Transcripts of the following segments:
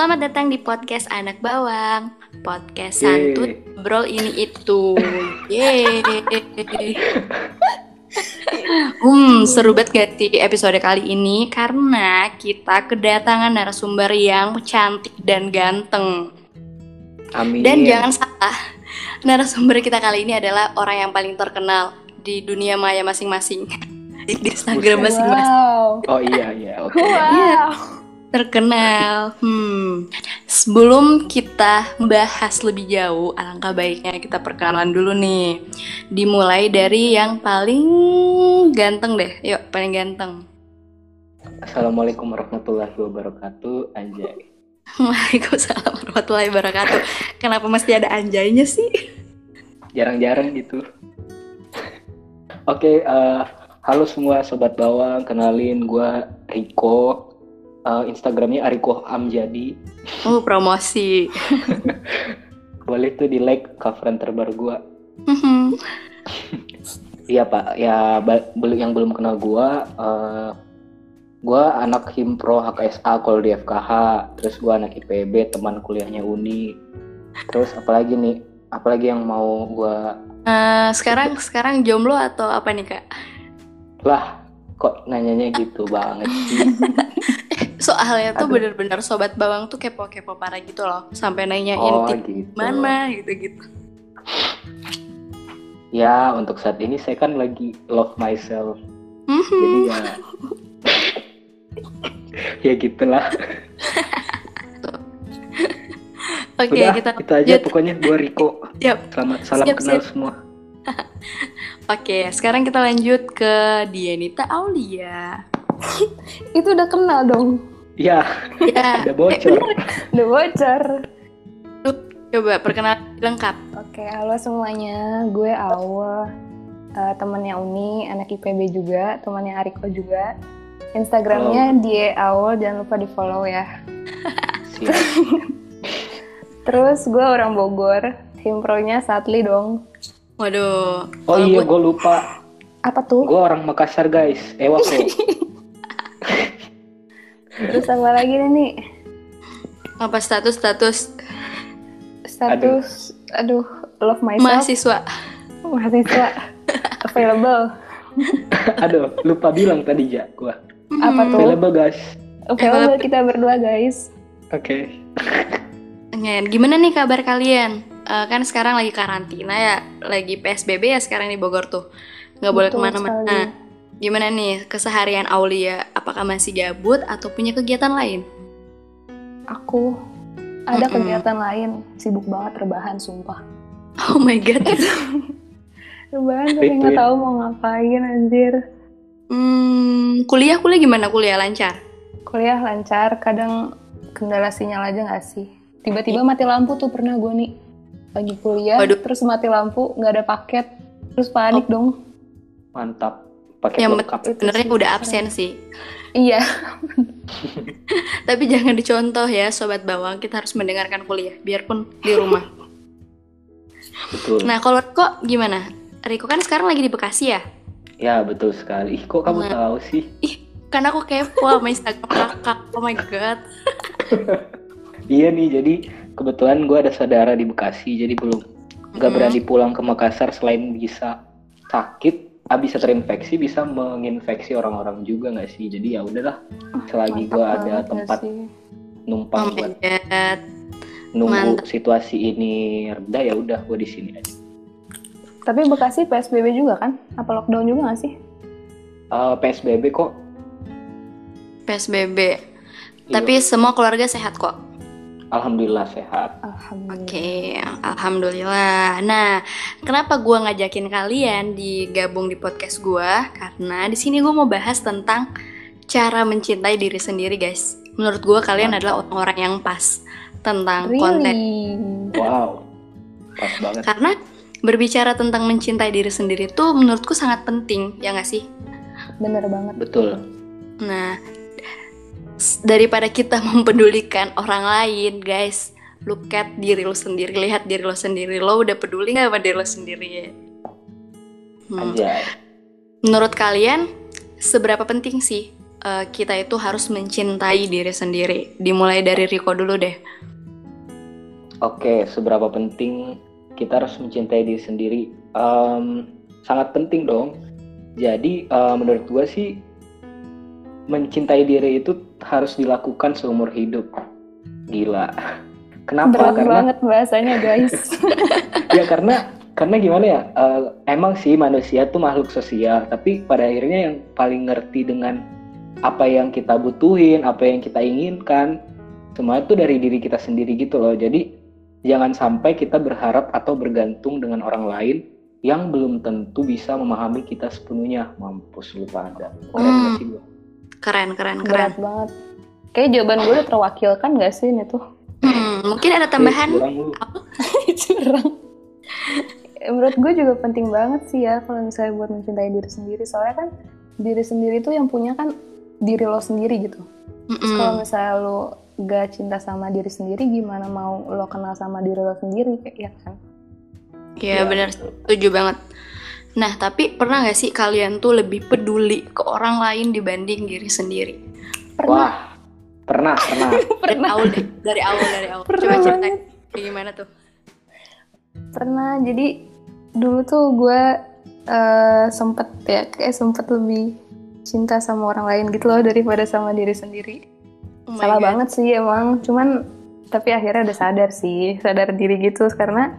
Selamat datang di podcast Anak Bawang Podcast Yeay. santun Bro ini itu Yeay Hmm, seru banget gak di episode kali ini Karena kita kedatangan narasumber yang cantik dan ganteng Amin. Dan jangan salah Narasumber kita kali ini adalah orang yang paling terkenal Di dunia maya masing-masing Di Instagram masing-masing Wow. Oh iya iya oke. Wow. Terkenal. Hmm. Sebelum kita bahas lebih jauh, alangkah baiknya kita perkenalan dulu nih. Dimulai dari yang paling ganteng deh. Yuk, paling ganteng. Assalamualaikum warahmatullahi wabarakatuh. Anjay. Waalaikumsalam warahmatullahi wabarakatuh. Kenapa mesti ada anjaynya sih? Jarang-jarang gitu. Oke, eh, halo semua sobat bawang, kenalin gua Riko. Eh, Instagramnya Ariko Amjadi. Oh, promosi. Boleh tuh di like coveran terbaru gua. Mhm. Iya pak, ya belum yang belum kenal gua, eh, gua anak himpro HKSA kalau di FKH, terus gua anak IPB, teman kuliahnya Uni. Terus apalagi nih, apalagi yang mau gua Eh, sekarang sekarang jomblo atau apa nih kak? lah kok nanyanya gitu banget sih. Soalnya tuh bener-bener sobat bawang tuh kepo-kepo parah gitu loh, sampai nanyain Oh gitu. mana gitu-gitu. Ya untuk saat ini saya kan lagi love myself, Mhm. jadi ya ya gitulah. Oke, Udah kita itu aja lanjut. pokoknya gua Riko. Yap. Selamat salam Siap, kenal siap. semua. Oke, sekarang kita lanjut ke Dianita Aulia. Itu udah kenal dong. Ya, Ya, udah bocor. Udah bocor. coba perkenalan lengkap. Oke, halo semuanya. Gue Aul. Eh, temannya Uni, anak IPB juga, temannya Ariko juga. Instagramnya die Aul, jangan lupa di follow ya. Terus gue orang Bogor, himpronya Satli dong. Waduh. Oh iya, gue- lupa. Apa tuh? Gue orang Makassar guys. Eh Wako. Terus apa lagi nih? apa status-status Status, aduh, love myself, mahasiswa? mahasiswa, available. Aduh, lupa bilang tadi ja. Gua Apa tuh? available guys. Available kita berdua guys. Oke. pengen. Gimana nih kabar kalian? Eh, kan sekarang lagi karantina ya, lagi PSBB ya sekarang di Bogor tuh. Nggak boleh ke mana-mana. Gimana nih keseharian Aulia? Apakah masih gabut atau punya kegiatan lain? Aku ada Mm-mm. kegiatan lain, sibuk banget rebahan sumpah. Oh my god. Rebahan tapi nggak tahu mau ngapain anjir. hmm, kuliah kuliah gimana? Kuliah lancar? Kuliah lancar, kadang kendala sinyal aja nggak sih? Tiba-tiba mati lampu tuh pernah gue nih lagi kuliah, Waduh. terus mati lampu, nggak ada paket, terus panik dong. Mantap. Pakai Yang Sebenarnya udah absen sih. Iya, Tapi jangan dicontoh ya sobat bawang, kita harus mendengarkan kuliah biarpun di rumah. Betul. nah, kalau kok gimana? Riko kan sekarang lagi di Bekasi ya? Ya betul sekali. Ih, kok kamu Nah. tahu sih? Kan aku kepo sama Instagram kakak. Oh my god. Iya nih, jadi kebetulan gue ada saudara di Bekasi, jadi belum nggak Mhm. berani pulang ke Makassar selain bisa sakit, bisa terinfeksi, bisa menginfeksi orang-orang juga nggak sih? Jadi ya udahlah, selagi mantap gue ada tempat sih? Numpang buat nunggu Mantap. situasi ini reda ya udah gue di sini aja. Tapi Bekasi PSBB juga kan? Apa lockdown juga nggak sih? Eh, PSBB kok. PSBB. Iya, Tapi semua keluarga sehat kok. Alhamdulillah sehat. Alhamdulillah. Oke, alhamdulillah. Nah, kenapa gua ngajakin kalian digabung di podcast gua? Karena di sini gua mau bahas tentang cara mencintai diri sendiri, guys. Menurut gua kalian Mantap. adalah orang-orang yang pas tentang konten. Really? Wow, pas banget. Karena berbicara tentang mencintai diri sendiri tuh menurutku sangat penting, ya nggak sih? Bener banget. Betul. Nah, daripada kita mempedulikan orang lain, guys, look at diri lo sendiri, lihat diri lo sendiri. Lo udah peduli nggak sama diri lo sendiri? Hmm. Anjay. Menurut kalian, seberapa penting sih eh, kita itu harus mencintai diri sendiri? Dimulai dari Riko dulu deh. Oke, seberapa penting kita harus mencintai diri sendiri? Em, sangat penting dong. Jadi eh, menurut gue sih mencintai diri itu harus dilakukan seumur hidup. Gila. Kenapa? Berat karena banget bahasanya guys. ya karena karena gimana ya? eh, emang sih manusia tuh makhluk sosial, tapi pada akhirnya yang paling ngerti dengan apa yang kita butuhin, apa yang kita inginkan, semua itu dari diri kita sendiri gitu loh. Jadi jangan sampai kita berharap atau bergantung dengan orang lain yang belum tentu bisa memahami kita sepenuhnya. Mampus lu pada. Keren Hmm. sih? Keren, keren, keren. Berat banget. Kayak jawaban gue udah terwakilkan gak sih ini tuh? Hmm, mungkin ada tambahan? Curang menurut gue juga penting banget sih ya kalau misalnya buat mencintai diri sendiri soalnya kan diri sendiri tuh yang punya kan diri lo sendiri gitu Terus Mm-mm. kalau misalnya lo gak cinta sama diri sendiri gimana mau lo kenal sama diri lo sendiri kayak ya kan Iya benar, setuju banget. Nah, tapi pernah gak sih kalian tuh lebih peduli ke orang lain dibanding diri sendiri? pernah Wah, pernah, pernah. Dari pernah awal deh, dari awal, dari awal. Pernah Coba ceritain banget. kayak gimana tuh? pernah jadi dulu tuh gue eh, sempet ya kayak sempet lebih cinta sama orang lain gitu loh daripada sama diri sendiri Oh salah God. banget sih emang cuman tapi akhirnya udah sadar sih sadar diri gitu karena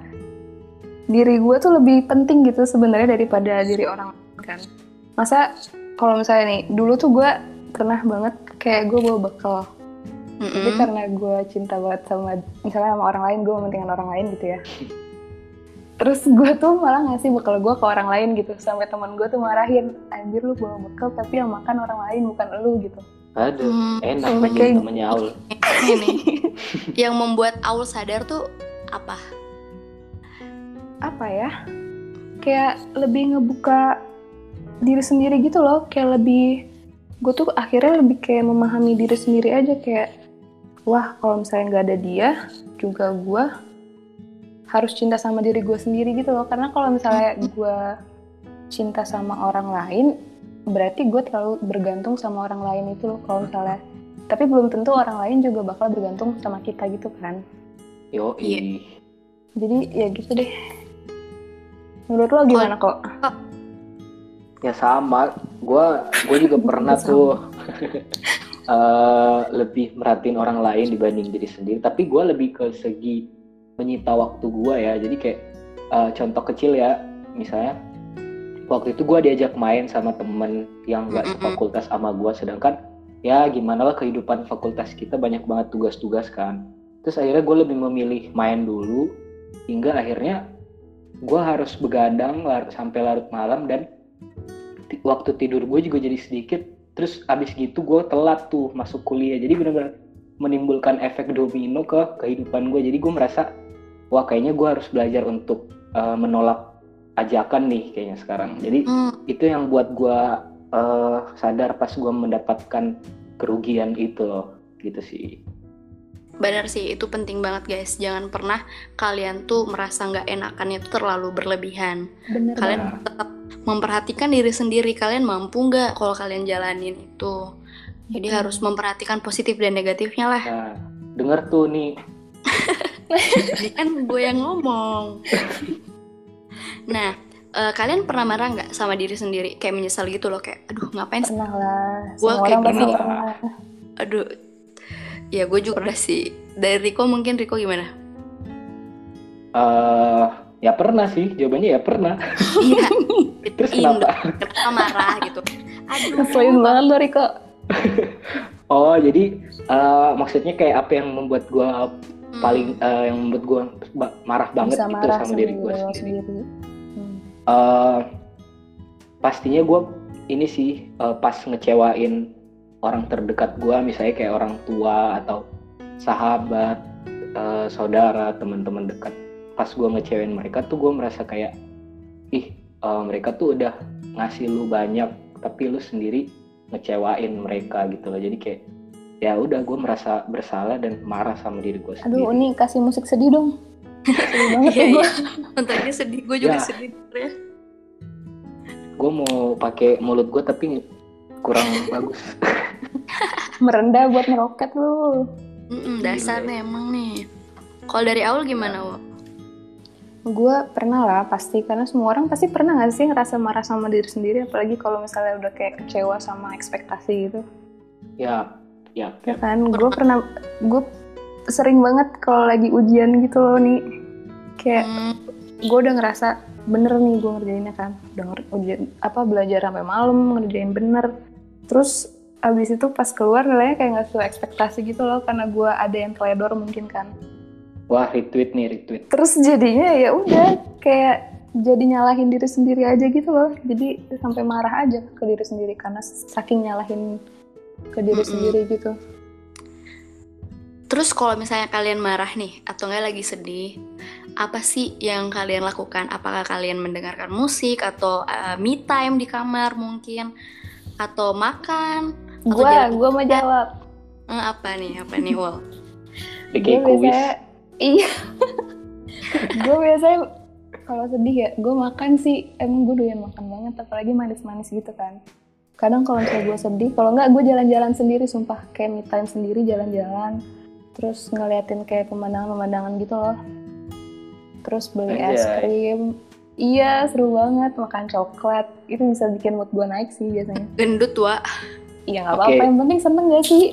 diri gue tuh lebih penting gitu sebenarnya daripada diri orang lain kan masa kalau misalnya nih dulu tuh gue pernah banget kayak gue bawa bekal Mm-mm. tapi karena gue cinta banget sama misalnya sama orang lain gue mementingkan orang lain gitu ya terus gue tuh malah ngasih bekal gue ke orang lain gitu sampai teman gue tuh marahin anjir lu bawa bekal tapi yang makan orang lain bukan lu gitu Aduh, Hmm, enak menjadi kayak- temennya Aul. ini yang membuat Aul sadar tuh apa? Apa ya kayak lebih ngebuka diri sendiri gitu loh. Kayak lebih gue tuh akhirnya lebih kayak memahami diri sendiri aja. Kayak wah kalau misalnya nggak ada dia juga gue harus cinta sama diri gue sendiri gitu loh. Karena kalau misalnya gue cinta sama orang lain berarti gue terlalu bergantung sama orang lain itu loh kalau misalnya. Tapi belum tentu orang lain juga bakal bergantung sama kita gitu kan. Yo, Iya. jadi ya gitu deh menurut lo gimana kok ya sama. Gua, gua juga pernah tuh eh, lebih merhatiin orang lain dibanding diri sendiri. Tapi gua lebih ke segi menyita waktu gua ya. Jadi kayak eh, contoh kecil ya, misalnya waktu itu gua diajak main sama temen yang nggak Mm-mm. sefakultas sama gua, sedangkan ya gimana lah kehidupan fakultas kita banyak banget tugas-tugas kan. Terus akhirnya gue lebih memilih main dulu hingga akhirnya gue harus begadang lar- sampai larut malam dan waktu tidur gue juga jadi sedikit. Terus abis gitu gue telat tuh masuk kuliah. Jadi benar-benar menimbulkan efek domino ke kehidupan gue. Jadi gue merasa wah kayaknya gue harus belajar untuk eh, menolak ajakan nih kayaknya sekarang. Jadi Hmm, itu yang buat gue eh, sadar pas gue mendapatkan kerugian itu loh gitu sih. Benar sih, itu penting banget guys. Jangan pernah kalian tuh merasa nggak enakan itu terlalu berlebihan. bener Kalian banget. tetap memperhatikan diri sendiri. Kalian mampu nggak kalau kalian jalanin itu. Jadi Betul. harus memperhatikan positif dan negatifnya lah. Nah, denger tuh nih Ini kan gue yang ngomong. Nah, eh, kalian pernah marah nggak sama diri sendiri? Kayak menyesal gitu loh, kayak aduh ngapain pernah lah Gua semua kayak gini. Aduh, ya gue juga pernah sih. Dari Riko mungkin Riko gimana? eh ya pernah sih jawabannya ya pernah. Iya, Terus Indo. kenapa? kenapa marah gitu? Aduh, ngeselin banget lo Riko Oh jadi eh, maksudnya kayak apa yang membuat gue Hmm, paling eh, yang membuat gue marah banget bisa gitu marah sama sama diri gue sendiri. sendiri Hmm. Eh, pastinya gue ini sih eh, pas ngecewain orang terdekat gue misalnya kayak orang tua atau sahabat eh, saudara teman-teman dekat pas gue ngecewain mereka tuh gue merasa kayak ih eh, mereka tuh udah ngasih lu banyak tapi lu sendiri ngecewain mereka gitu loh jadi kayak ya udah gue merasa bersalah dan marah sama diri gue sendiri aduh Uni kasih musik sedih dong sedih banget Iya, ya gue iya. Bentarnya sedih, gue juga Ya. sedih. ya. gue mau pakai mulut gue tapi kurang bagus. Merendah buat meroket lu. Mm-mm, dasarnya emang nih. Kalau dari awal gimana, Wo? Gue pernah lah pasti karena semua orang pasti pernah gak sih ngerasa marah sama diri sendiri apalagi kalau misalnya udah kayak kecewa sama ekspektasi gitu. Ya, ya. Ya kan, gue pernah gue sering banget kalau lagi ujian gitu loh nih kayak Hmm, gue udah ngerasa bener nih gue ngerjainnya kan udah ujian apa belajar sampai malam ngerjain bener terus abis itu pas keluar nilainya kayak nggak sesuai ekspektasi gitu loh karena gue ada yang teledor mungkin kan Wah, retweet nih, retweet. terus jadinya ya udah kayak jadi nyalahin diri sendiri aja gitu loh jadi sampai marah aja ke diri sendiri karena saking nyalahin ke diri Mm-mm. sendiri gitu Terus kalau misalnya kalian marah nih atau nggak lagi sedih, apa sih yang kalian lakukan? Apakah kalian mendengarkan musik atau uh, me time di kamar mungkin atau makan? Gue gue mau jawab. Eh, apa nih? Apa nih? Di gue kuis. biasanya iya. Gue biasanya kalau sedih ya gue makan sih. Emang gue doyan makan banget apalagi manis-manis gitu kan. Kadang kalau misalnya gue sedih kalau nggak gue jalan-jalan sendiri sumpah. Kayak me time sendiri jalan-jalan. Terus ngeliatin kayak pemandangan-pemandangan gitu loh. Terus beli es Anjay. krim. Iya seru banget. Makan coklat. Itu bisa bikin mood gue naik sih biasanya. Gendut, Wa. Iya nggak apa-apa yang penting seneng gak sih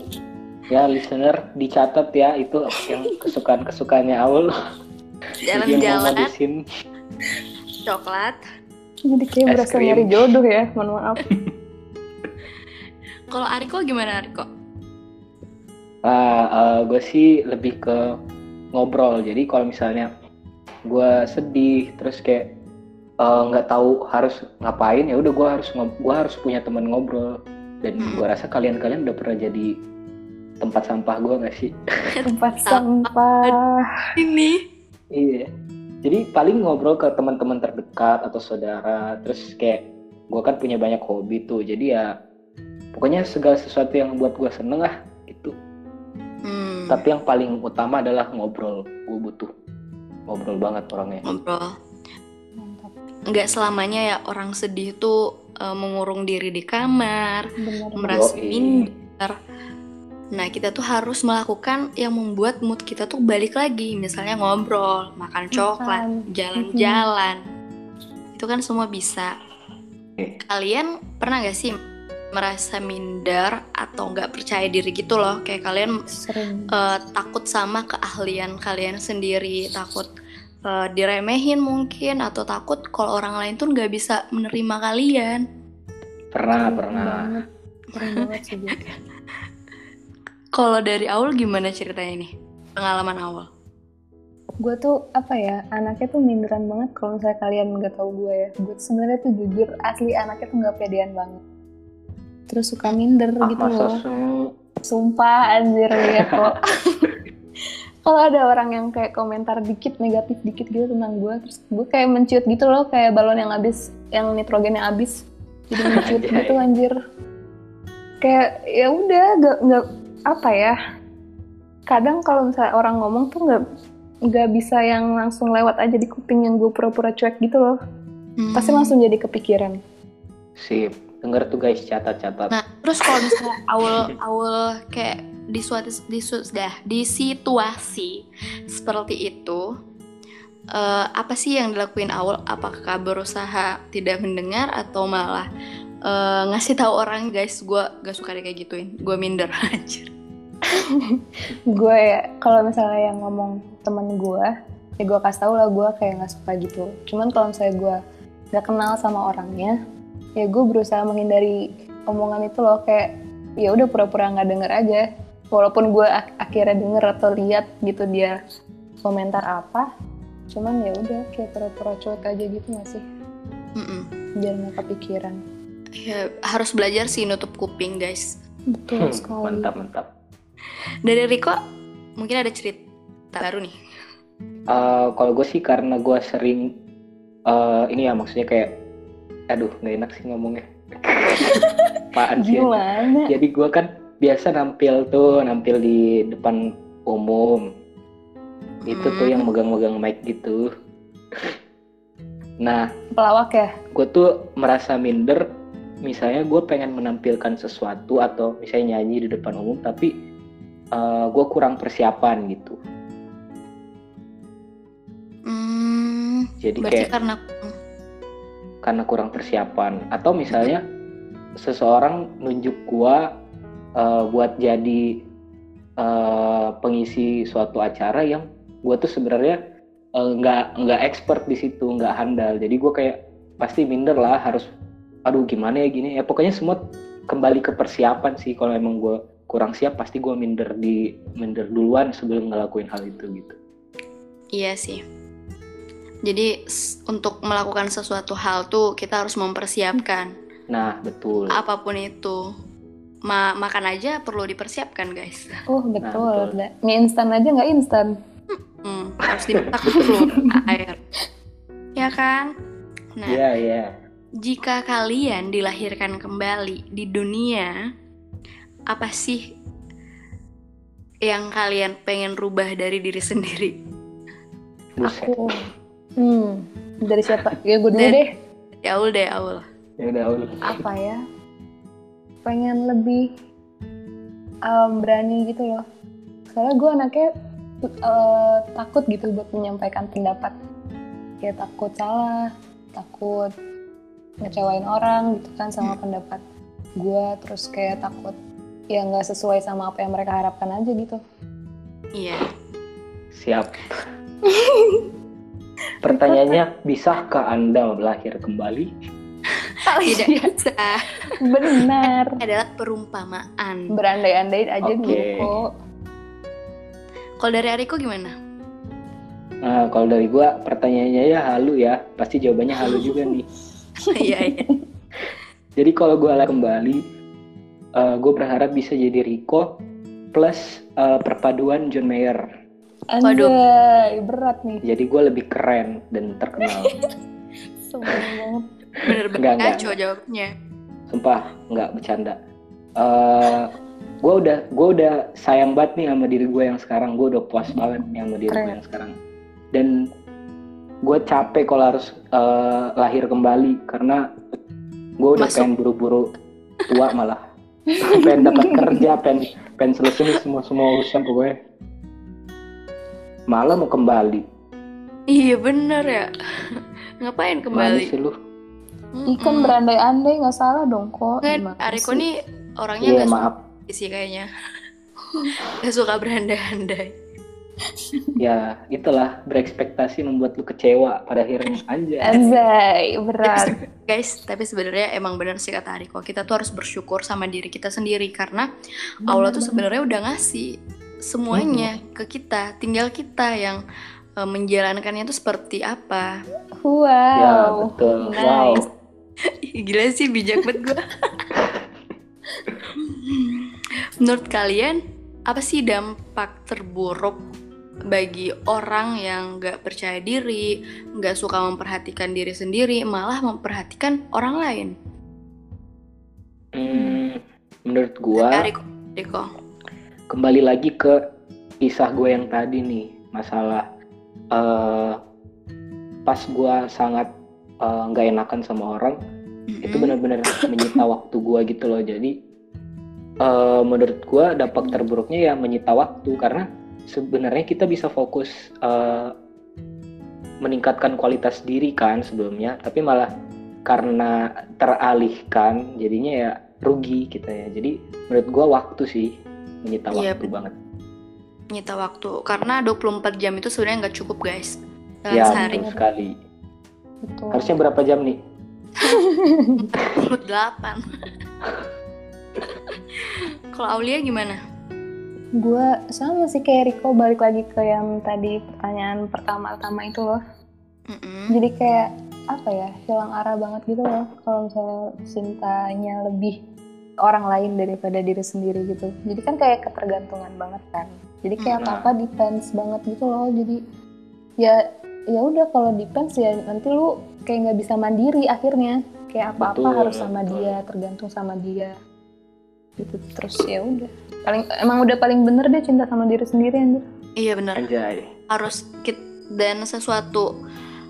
Ya, listener dicatat ya itu yang kesukaan-kesukaannya Aul. Yang mau Jalan-jalan, coklat. jadi kayak Es berasa nyari jodoh ya mohon maaf Kalau Ariko gimana, Ariko? Nah, gue sih lebih ke ngobrol. Jadi kalau misalnya gue sedih, terus kayak eh, nggak tahu harus ngapain, ya udah gue harus gua harus punya teman ngobrol. Dan Hmm. gue rasa kalian-kalian udah pernah jadi tempat sampah gue nggak sih? tempat sampah Ini. Iya. Jadi paling ngobrol ke teman-teman terdekat atau saudara. Terus kayak gue kan punya banyak hobi tuh. Jadi ya pokoknya segala sesuatu yang buat gue seneng lah gitu. Hmm, Tapi yang paling utama adalah ngobrol. Gue butuh ngobrol banget orangnya. ngobrol. Nggak selamanya ya orang sedih tuh uh, mengurung diri di kamar, bener merasa Yoi. minder. Nah, kita tuh harus melakukan yang membuat mood kita tuh balik lagi. Misalnya ngobrol, makan coklat, jalan-jalan. Itu kan semua bisa. Kalian pernah gak sih merasa minder atau nggak percaya diri gitu loh? Kayak kalian sering eh, takut sama keahlian kalian sendiri, takut eh, diremehin mungkin, atau takut kalau orang lain tuh nggak bisa menerima kalian. Pernah, Sering pernah. banget sering banget sih Kalau dari awal gimana ceritanya nih? Pengalaman awal. gue tuh apa ya anaknya tuh minderan banget kalau misalnya kalian nggak tahu gue ya gue sebenarnya tuh jujur asli anaknya tuh nggak pedean banget terus suka minder Ah, gitu loh sumpah anjir ya kok kalau ada orang yang kayak komentar dikit negatif dikit gitu tentang gue terus gue kayak menciut gitu loh kayak balon yang habis yang nitrogennya habis jadi menciut Anjay. gitu anjir kayak ya udah nggak nggak apa ya kadang kalau misalnya orang ngomong tuh nggak nggak bisa yang langsung lewat aja di kuping yang gue pura-pura cuek gitu loh Hmm. pasti langsung jadi kepikiran Sip. Denger tuh guys, catat-catat. Nah, terus kalau misalnya awal-awal kayak di suatu di, su- dah, di situasi seperti itu, eh, apa sih yang dilakuin awal? Apakah berusaha tidak mendengar atau malah eh, ngasih tahu orang guys, gue gak suka deh kayak gituin, gue minder. Anjir. gue ya kalau misalnya yang ngomong temen gue ya gue kasih tau lah gue kayak nggak suka gitu. Cuman kalau misalnya gue nggak kenal sama orangnya ya gue berusaha menghindari omongan itu loh. Kayak ya udah pura-pura nggak denger aja walaupun gue ak- akhirnya denger atau lihat gitu dia komentar apa cuman ya udah kayak pura-pura cuek aja gitu gak sih Mm-mm. biar nggak kepikiran Ya, harus belajar sih nutup kuping guys. betul Hmm, sekali mantap, mantap. Dari Riko mungkin ada cerita baru nih. Eh, kalau gue sih karena gue sering eh, ini ya maksudnya kayak aduh nggak enak sih ngomongnya apaan sih gimana jadi gue kan biasa nampil tuh nampil di depan umum. Itu tuh Hmm. yang megang-megang mic gitu. Nah pelawak ya? gue tuh merasa minder. Misalnya gue pengen menampilkan sesuatu atau misalnya nyanyi di depan umum tapi uh, gue kurang persiapan gitu. Hmm, jadi kayak karena karena kurang persiapan. Atau misalnya seseorang nunjuk gua uh, buat jadi uh, pengisi suatu acara yang gua tuh sebenarnya uh, nggak nggak expert di situ nggak handal. Jadi gua kayak pasti minder lah harus aduh gimana ya gini ya. Pokoknya semua kembali ke persiapan sih. Kalau emang gua kurang siap pasti gua minder di minder duluan sebelum ngelakuin hal itu gitu. Iya sih. Jadi untuk melakukan sesuatu hal tuh kita harus mempersiapkan. Nah betul. Apa pun itu. Ma makan aja perlu dipersiapkan guys. Oh betul. betul. Da- Mie instan aja nggak instan. Hmm, harus dimasak dulu air. Ya kan? Nah, Iya iya jika kalian dilahirkan kembali di dunia, apa sih yang kalian pengen rubah dari diri sendiri? buset Aku. Hmm. Dari siapa? Ya gue dulu Dan- deh. Ya Aul deh, Aul. ya udah Ul. Apa ya? Pengen lebih em, berani gitu loh. Soalnya gue anaknya eh, takut gitu buat menyampaikan pendapat. Kayak takut salah, takut ngecewain orang gitu kan sama pendapat gue. Terus kayak takut ya nggak sesuai sama apa yang mereka harapkan aja gitu. Iya. Siap. Pertanyaannya, bisakah Anda lahir kembali? Tidak bisa. Benar. adalah perumpamaan. Berandai-andai aja Oke. dulu kok. Kalau dari Ariko gimana? Nah, kalau dari gua pertanyaannya ya halu ya. Pasti jawabannya halu juga nih. Iya, iya. Jadi kalau gua kembali, eh gue berharap bisa jadi Rico plus eh, perpaduan John Mayer. Waduh. Anjay, berat nih. Jadi gue lebih keren dan terkenal. Sombong banget. Bener-bener ngaco jawabnya. Sumpah, nggak bercanda. Eh gue udah gue udah sayang banget nih sama diri gue yang sekarang. Gue udah puas banget nih sama diri gue yang sekarang. Dan gue capek kalau harus eh, lahir kembali karena gue udah Masuk. pengen buru-buru tua malah. pengen dapat kerja, pengen pengen selesai semua semua urusan pokoknya. Malah mau kembali. Iya bener ya. Ngapain Kembali kembali? sih lu. Ikan berandai-andai nggak salah dong kok. Kan Ariko nih orangnya Iya nggak maaf. suka sih kayaknya. Gak suka berandai-andai. Ya itulah berekspektasi membuat lu kecewa pada akhirnya anjay. Anjay, berat. Guys, tapi sebenarnya emang bener sih kata Ariko. Kita tuh harus bersyukur sama diri kita sendiri karena Allah tuh sebenarnya udah ngasih semuanya ke kita. Tinggal kita yang eh, menjalankannya itu seperti apa. Wow. Ya betul. Wow. nice. Ih, Gila sih bijak banget gue. Menurut kalian apa sih dampak terburuk bagi orang yang nggak percaya diri, nggak suka memperhatikan diri sendiri, malah memperhatikan orang lain? Hmm, menurut gua Riko, Riko. kembali lagi ke kisah gue yang tadi nih masalah eh, pas gua sangat eh, nggak enakan sama orang itu Mm-mm. benar-benar menyita waktu gua gitu loh. Jadi eh, menurut gua dampak terburuknya ya menyita waktu karena sebenarnya kita bisa fokus eh, meningkatkan kualitas diri kan sebelumnya tapi malah karena teralihkan jadinya ya rugi kita ya. Jadi menurut gua waktu sih menyita Iya, waktu banget. nyita waktu. Karena 24 jam itu sebenarnya nggak cukup guys. Dalam ya sehari. betul sekali Betul. harusnya berapa jam nih 48 kalau Aulia gimana Gue sama sih kayak Riko balik lagi ke yang tadi pertanyaan pertama-tama itu loh. Mm-mm. Jadi kayak apa ya hilang arah banget gitu loh kalau misalnya cintanya lebih orang lain daripada diri sendiri gitu. Jadi kan kayak ketergantungan banget kan. Jadi kayak Nah. apa-apa depends banget gitu loh. Jadi ya ya udah kalau depends ya nanti lu kayak nggak bisa mandiri akhirnya. Kayak apa-apa Betul, harus sama betul. dia, tergantung sama dia. Gitu terus ya udah. Paling emang udah paling bener deh cinta sama diri sendiri anjir. iya benar anjay harus kit dan sesuatu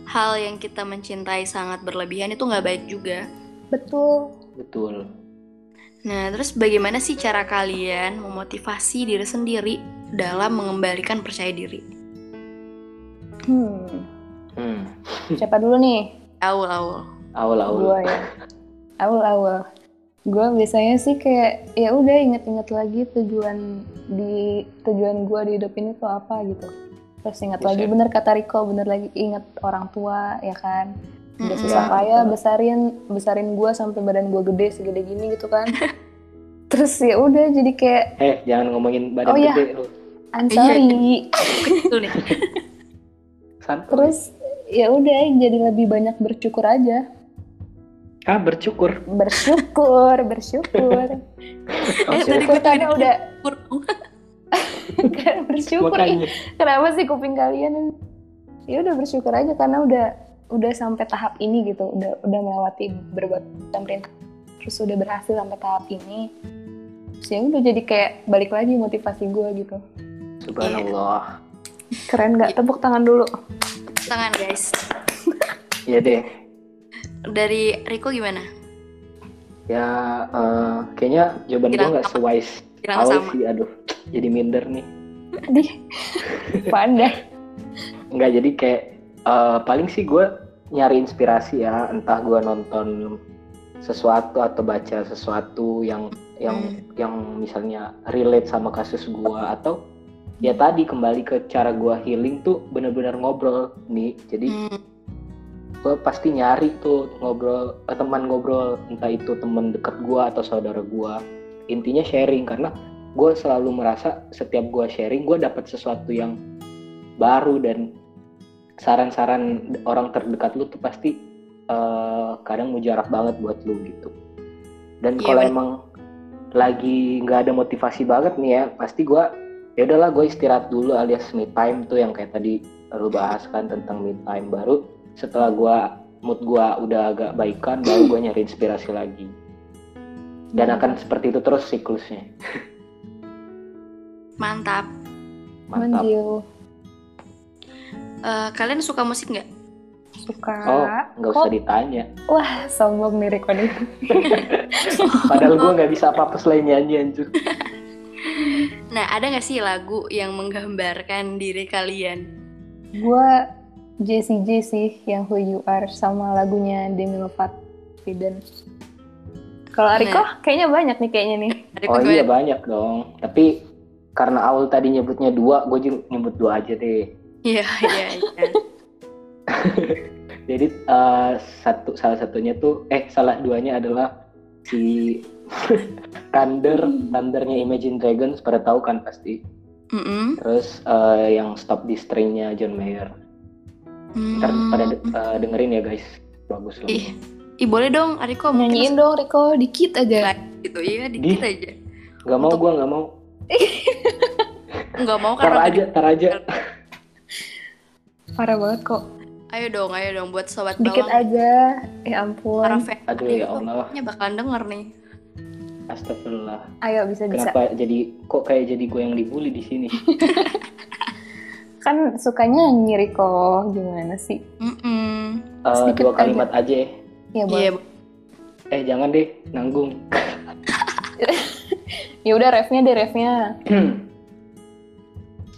hal yang kita mencintai sangat berlebihan itu nggak baik juga Betul. betul Nah, terus bagaimana sih cara kalian memotivasi diri sendiri dalam mengembalikan percaya diri? Hmm, hmm. siapa dulu nih? Awal awal. awal awal Gue ya. Awal-awal. Gue biasanya sih kayak ya udah inget-inget lagi tujuan di tujuan gue di hidup ini tuh apa gitu. Terus ingat Bisa. lagi bener kata Riko, bener lagi inget orang tua ya kan. Udah Mm-mm. susah Ya, payah besarin besarin gue sampai badan gue gede segede gini gitu kan. Terus ya udah jadi kayak eh jangan ngomongin badan Oh, iya. gede lu I'm Iya, sorry. Kecil nih. santai Terus ya udah jadi lebih banyak bersyukur aja. ah bersyukur Bersyukur, bersyukur. Oh, Eh, tadi gue Karena udah bersyukur makanya kenapa sih kuping kalian? Ya udah bersyukur aja karena udah udah sampai tahap ini gitu. Udah udah melewati berbuat pemerintah terus udah berhasil sampai tahap ini. Terus ya udah jadi kayak balik lagi motivasi gue gitu. Subhanallah keren nggak? Tepuk tangan dulu. Tangan guys. ya deh. Dari Riko gimana? ya eh, kayaknya jawaban gue nggak sewise. Kira awal sama. sih aduh jadi minder nih. Di pandai Nggak jadi kayak eh, paling sih gue nyari inspirasi ya. Entah gue nonton sesuatu atau baca sesuatu yang yang yang misalnya relate sama kasus gue atau ya tadi kembali ke cara gue healing tuh bener-bener ngobrol nih jadi Hmm, gue pasti nyari tuh ngobrol eh, teman ngobrol. Entah itu teman dekat gue atau saudara gue intinya sharing karena gue selalu merasa setiap gue sharing gue dapat sesuatu yang baru dan saran-saran orang terdekat lu tuh pasti eh, kadang mujarab banget buat lu gitu. Dan Iya, kalau emang lagi nggak ada motivasi banget nih ya pasti gue ya udahlah gue istirahat dulu alias me time tuh yang kayak tadi lu bahas kan tentang me time baru. Setelah gua mood gua udah agak baikan baru gua nyari inspirasi lagi. Dan akan seperti itu terus siklusnya. Mantap. mantap. Manjil Eh, kalian suka musik nggak? suka. Oh nggak usah ditanya. Wah sombong nih Riko nih padahal gua nggak bisa apa apa selain nyanyi anjir Nah, ada nggak sih lagu yang menggambarkan diri kalian? gue JCJ sih yang Who You Are sama lagunya Demi Lovato dan kalau Riko kayaknya banyak nih kayaknya nih. Riko oh iya banyak. dong. Tapi karena awal tadi nyebutnya dua gue juga nyebut dua aja deh. Iya, iya, iya. jadi eh, satu salah satunya tuh eh salah duanya adalah si Thunder Thundernya Imagine Dragons pada tahu kan pasti. Mm-mm. terus eh, yang Stop This Train-nya John Mayer. Ntar Hmm. pada de- eh, dengerin ya guys. Bagus loh. Ih, ih boleh dong, Riko mungkin nyanyiin dong Riko dikit aja. Gitu, iya dikit Di- aja. nggak mau Untuk- gua nggak mau. Nggak mau tar karena aja tar aja. parah banget kok. Ayo dong, ayo dong buat sobat dikit bawang. aja. Ya ampun. Para fan aduh ya Allah. bakalan denger nih. Astagfirullah. Ayo bisa bisa. Kenapa jadi kok kayak jadi gue yang dibully di sini? Kan suka nyanyi Riko gimana sih? Mm-mm. Eh, Sedikit dua kalimat aja ya. ya Iya, boleh eh jangan deh nanggung. Ya udah refnya deh refnya.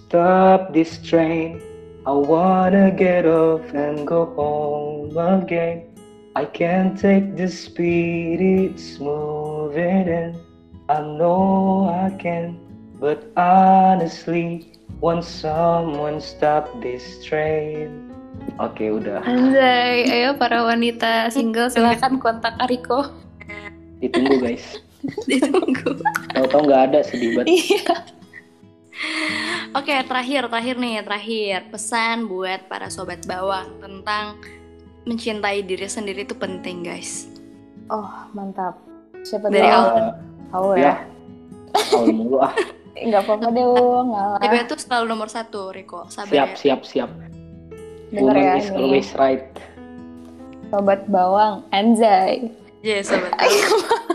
Stop this train. I wanna get off and go home again. I can't take the speed it's moving in. I know I can, but honestly, want someone stop this train. Oke, udah. Anjay, ayo para wanita single silakan kontak Riko. Ditunggu guys. ditunggu. Tahu-tahu nggak ada sedih banget. Iya. Oke, terakhir, terakhir nih, terakhir pesan buat para sobat bawang tentang mencintai diri sendiri itu penting, guys. Oh mantap. Siapa Dari dulu? awal. Awal Ya. ya. Awal mulu ah. Enggak apa-apa deh, ngalah. Cewek itu selalu nomor satu, Riko. Sabar Siap, ya. siap, siap. Woman ya is nih. always right. Sobat bawang, anjay. Iya, sobat.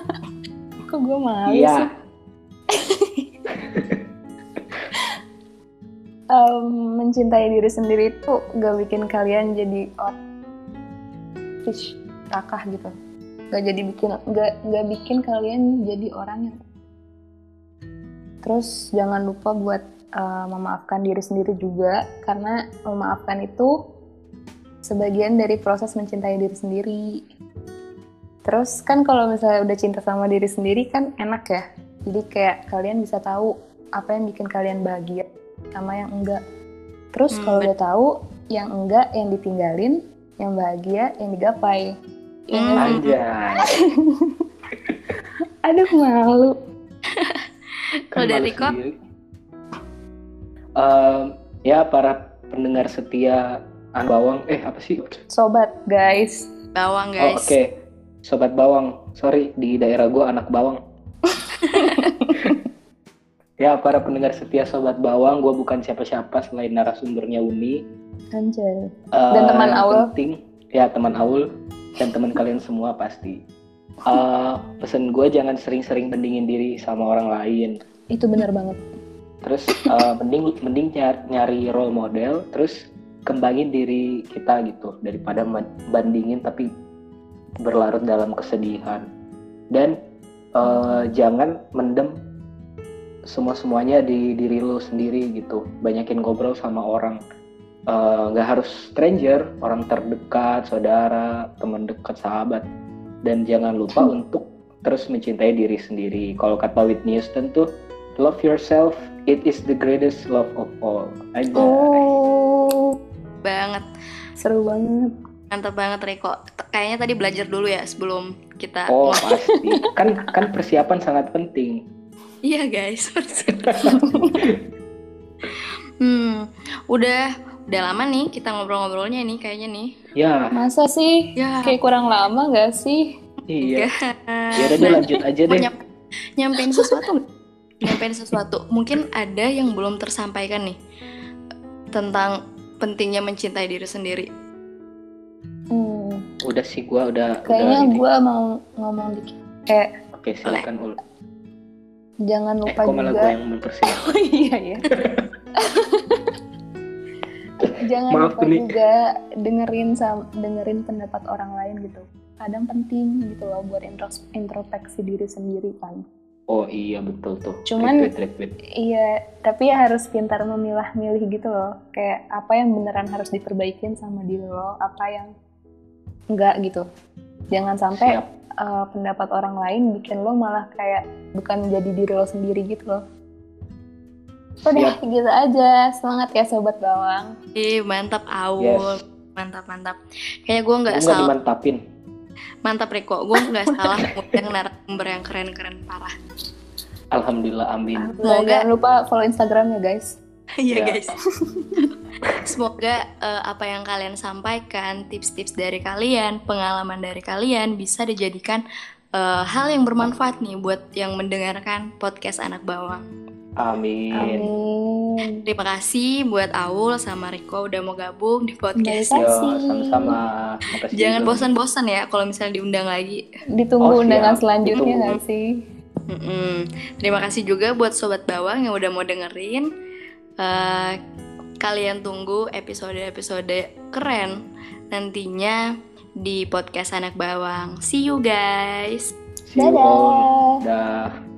Kok gue malu Iya. sih? Em, mencintai diri sendiri itu gak bikin kalian jadi orang fish rakah gitu. nggak jadi bikin nggak nggak bikin kalian jadi orang yang terus jangan lupa buat uh, memaafkan diri sendiri juga karena memaafkan itu sebagian dari proses mencintai diri sendiri. Terus kan kalau misalnya udah cinta sama diri sendiri kan enak ya. Jadi kayak kalian bisa tahu apa yang bikin kalian bahagia sama yang enggak. Terus Hmm, kalau udah tahu yang enggak yang ditinggalin yang bahagia yang digapai Ya Hmm. Anjay. aduh malu Kalau dari malu Ko? sendiri. Em, ya para pendengar setia Anak Bawang, eh apa sih? sobat guys Bawang Oh, guys. Oke, sobat bawang. Sorry, di daerah gua anak bawang. ya, para pendengar setia sobat bawang, gua bukan siapa-siapa selain narasumbernya Uni. Anjay Eh, Dan teman yang Aul. Penting, ya teman Aul dan teman kalian semua pasti. Eh, pesan gue jangan sering-sering bandingin diri sama orang lain. itu benar banget Terus eh, mending mending nyari, nyari role model, terus kembangin diri kita gitu daripada bandingin tapi berlarut dalam kesedihan. Dan eh, jangan mendem semua semuanya di diri lu sendiri gitu. Banyakin ngobrol sama orang. Eh, nggak harus stranger, orang terdekat, saudara, teman dekat, sahabat. Dan jangan lupa untuk terus mencintai diri sendiri. Kalau kata Whitney Houston tuh, love yourself, it is the greatest love of all. Aja. oh Banget. seru banget Mantap banget Riko. Kayaknya tadi belajar dulu ya sebelum kita Oh ngomong. pasti, kan kan persiapan sangat penting. Iya guys. hmm, udah udah lama nih kita ngobrol-ngobrolnya nih kayaknya nih. Ya, masa sih Ya. kayak kurang lama gak sih iya. Ya udah deh, lanjut aja deh. nyam- nyampein sesuatu nyampein sesuatu mungkin ada yang belum tersampaikan nih tentang pentingnya mencintai diri sendiri hmm, Udah sih gua udah. kayaknya udah ini. gue mau ngomong dikit kayak Oke silakan ul. jangan Eh lupa kok malah juga gua yang mempersilahkan. oh iya ya jangan Maaf, lupa juga dengerin dengerin pendapat orang lain gitu kadang penting gitu loh buat intros- introspeksi diri sendiri kan Oh iya betul tuh. Cuman-. Iya, tapi ya harus pintar memilah-milih gitu loh. Kayak apa yang beneran harus diperbaikin sama diri lo, apa yang enggak gitu. Jangan sampai Siap. uh, pendapat orang lain bikin lo malah kayak bukan jadi diri lo sendiri gitu loh. Udah gitu aja. Semangat ya sobat bawang. Ih mantap Aul Yes. mantap mantap kayaknya gue nggak salah dimantapin. mantap Riko gue nggak salah ngundang narasumber yang keren-keren parah Alhamdulillah amin. Semoga- Jangan lupa follow Instagramnya guys. Iya Ya. guys. Semoga eh, apa yang kalian sampaikan, tips-tips dari kalian, pengalaman dari kalian bisa dijadikan eh, hal yang bermanfaat nih buat yang mendengarkan podcast anak bawang. Amin. Amin. Terima kasih buat Aul sama Riko udah mau gabung di podcast. Terima Yo, kasih. sama-sama. Makasih Jangan bosan-bosan ya kalau misalnya diundang lagi. Ditunggu Oh, siap. undangan selanjutnya Ditunggu. nggak sih? Mm-mm. Terima kasih juga buat sobat bawang yang udah mau dengerin. Eh, kalian tunggu episode-episode keren nantinya di podcast anak bawang. See you guys. See you Dadah. all. Dah.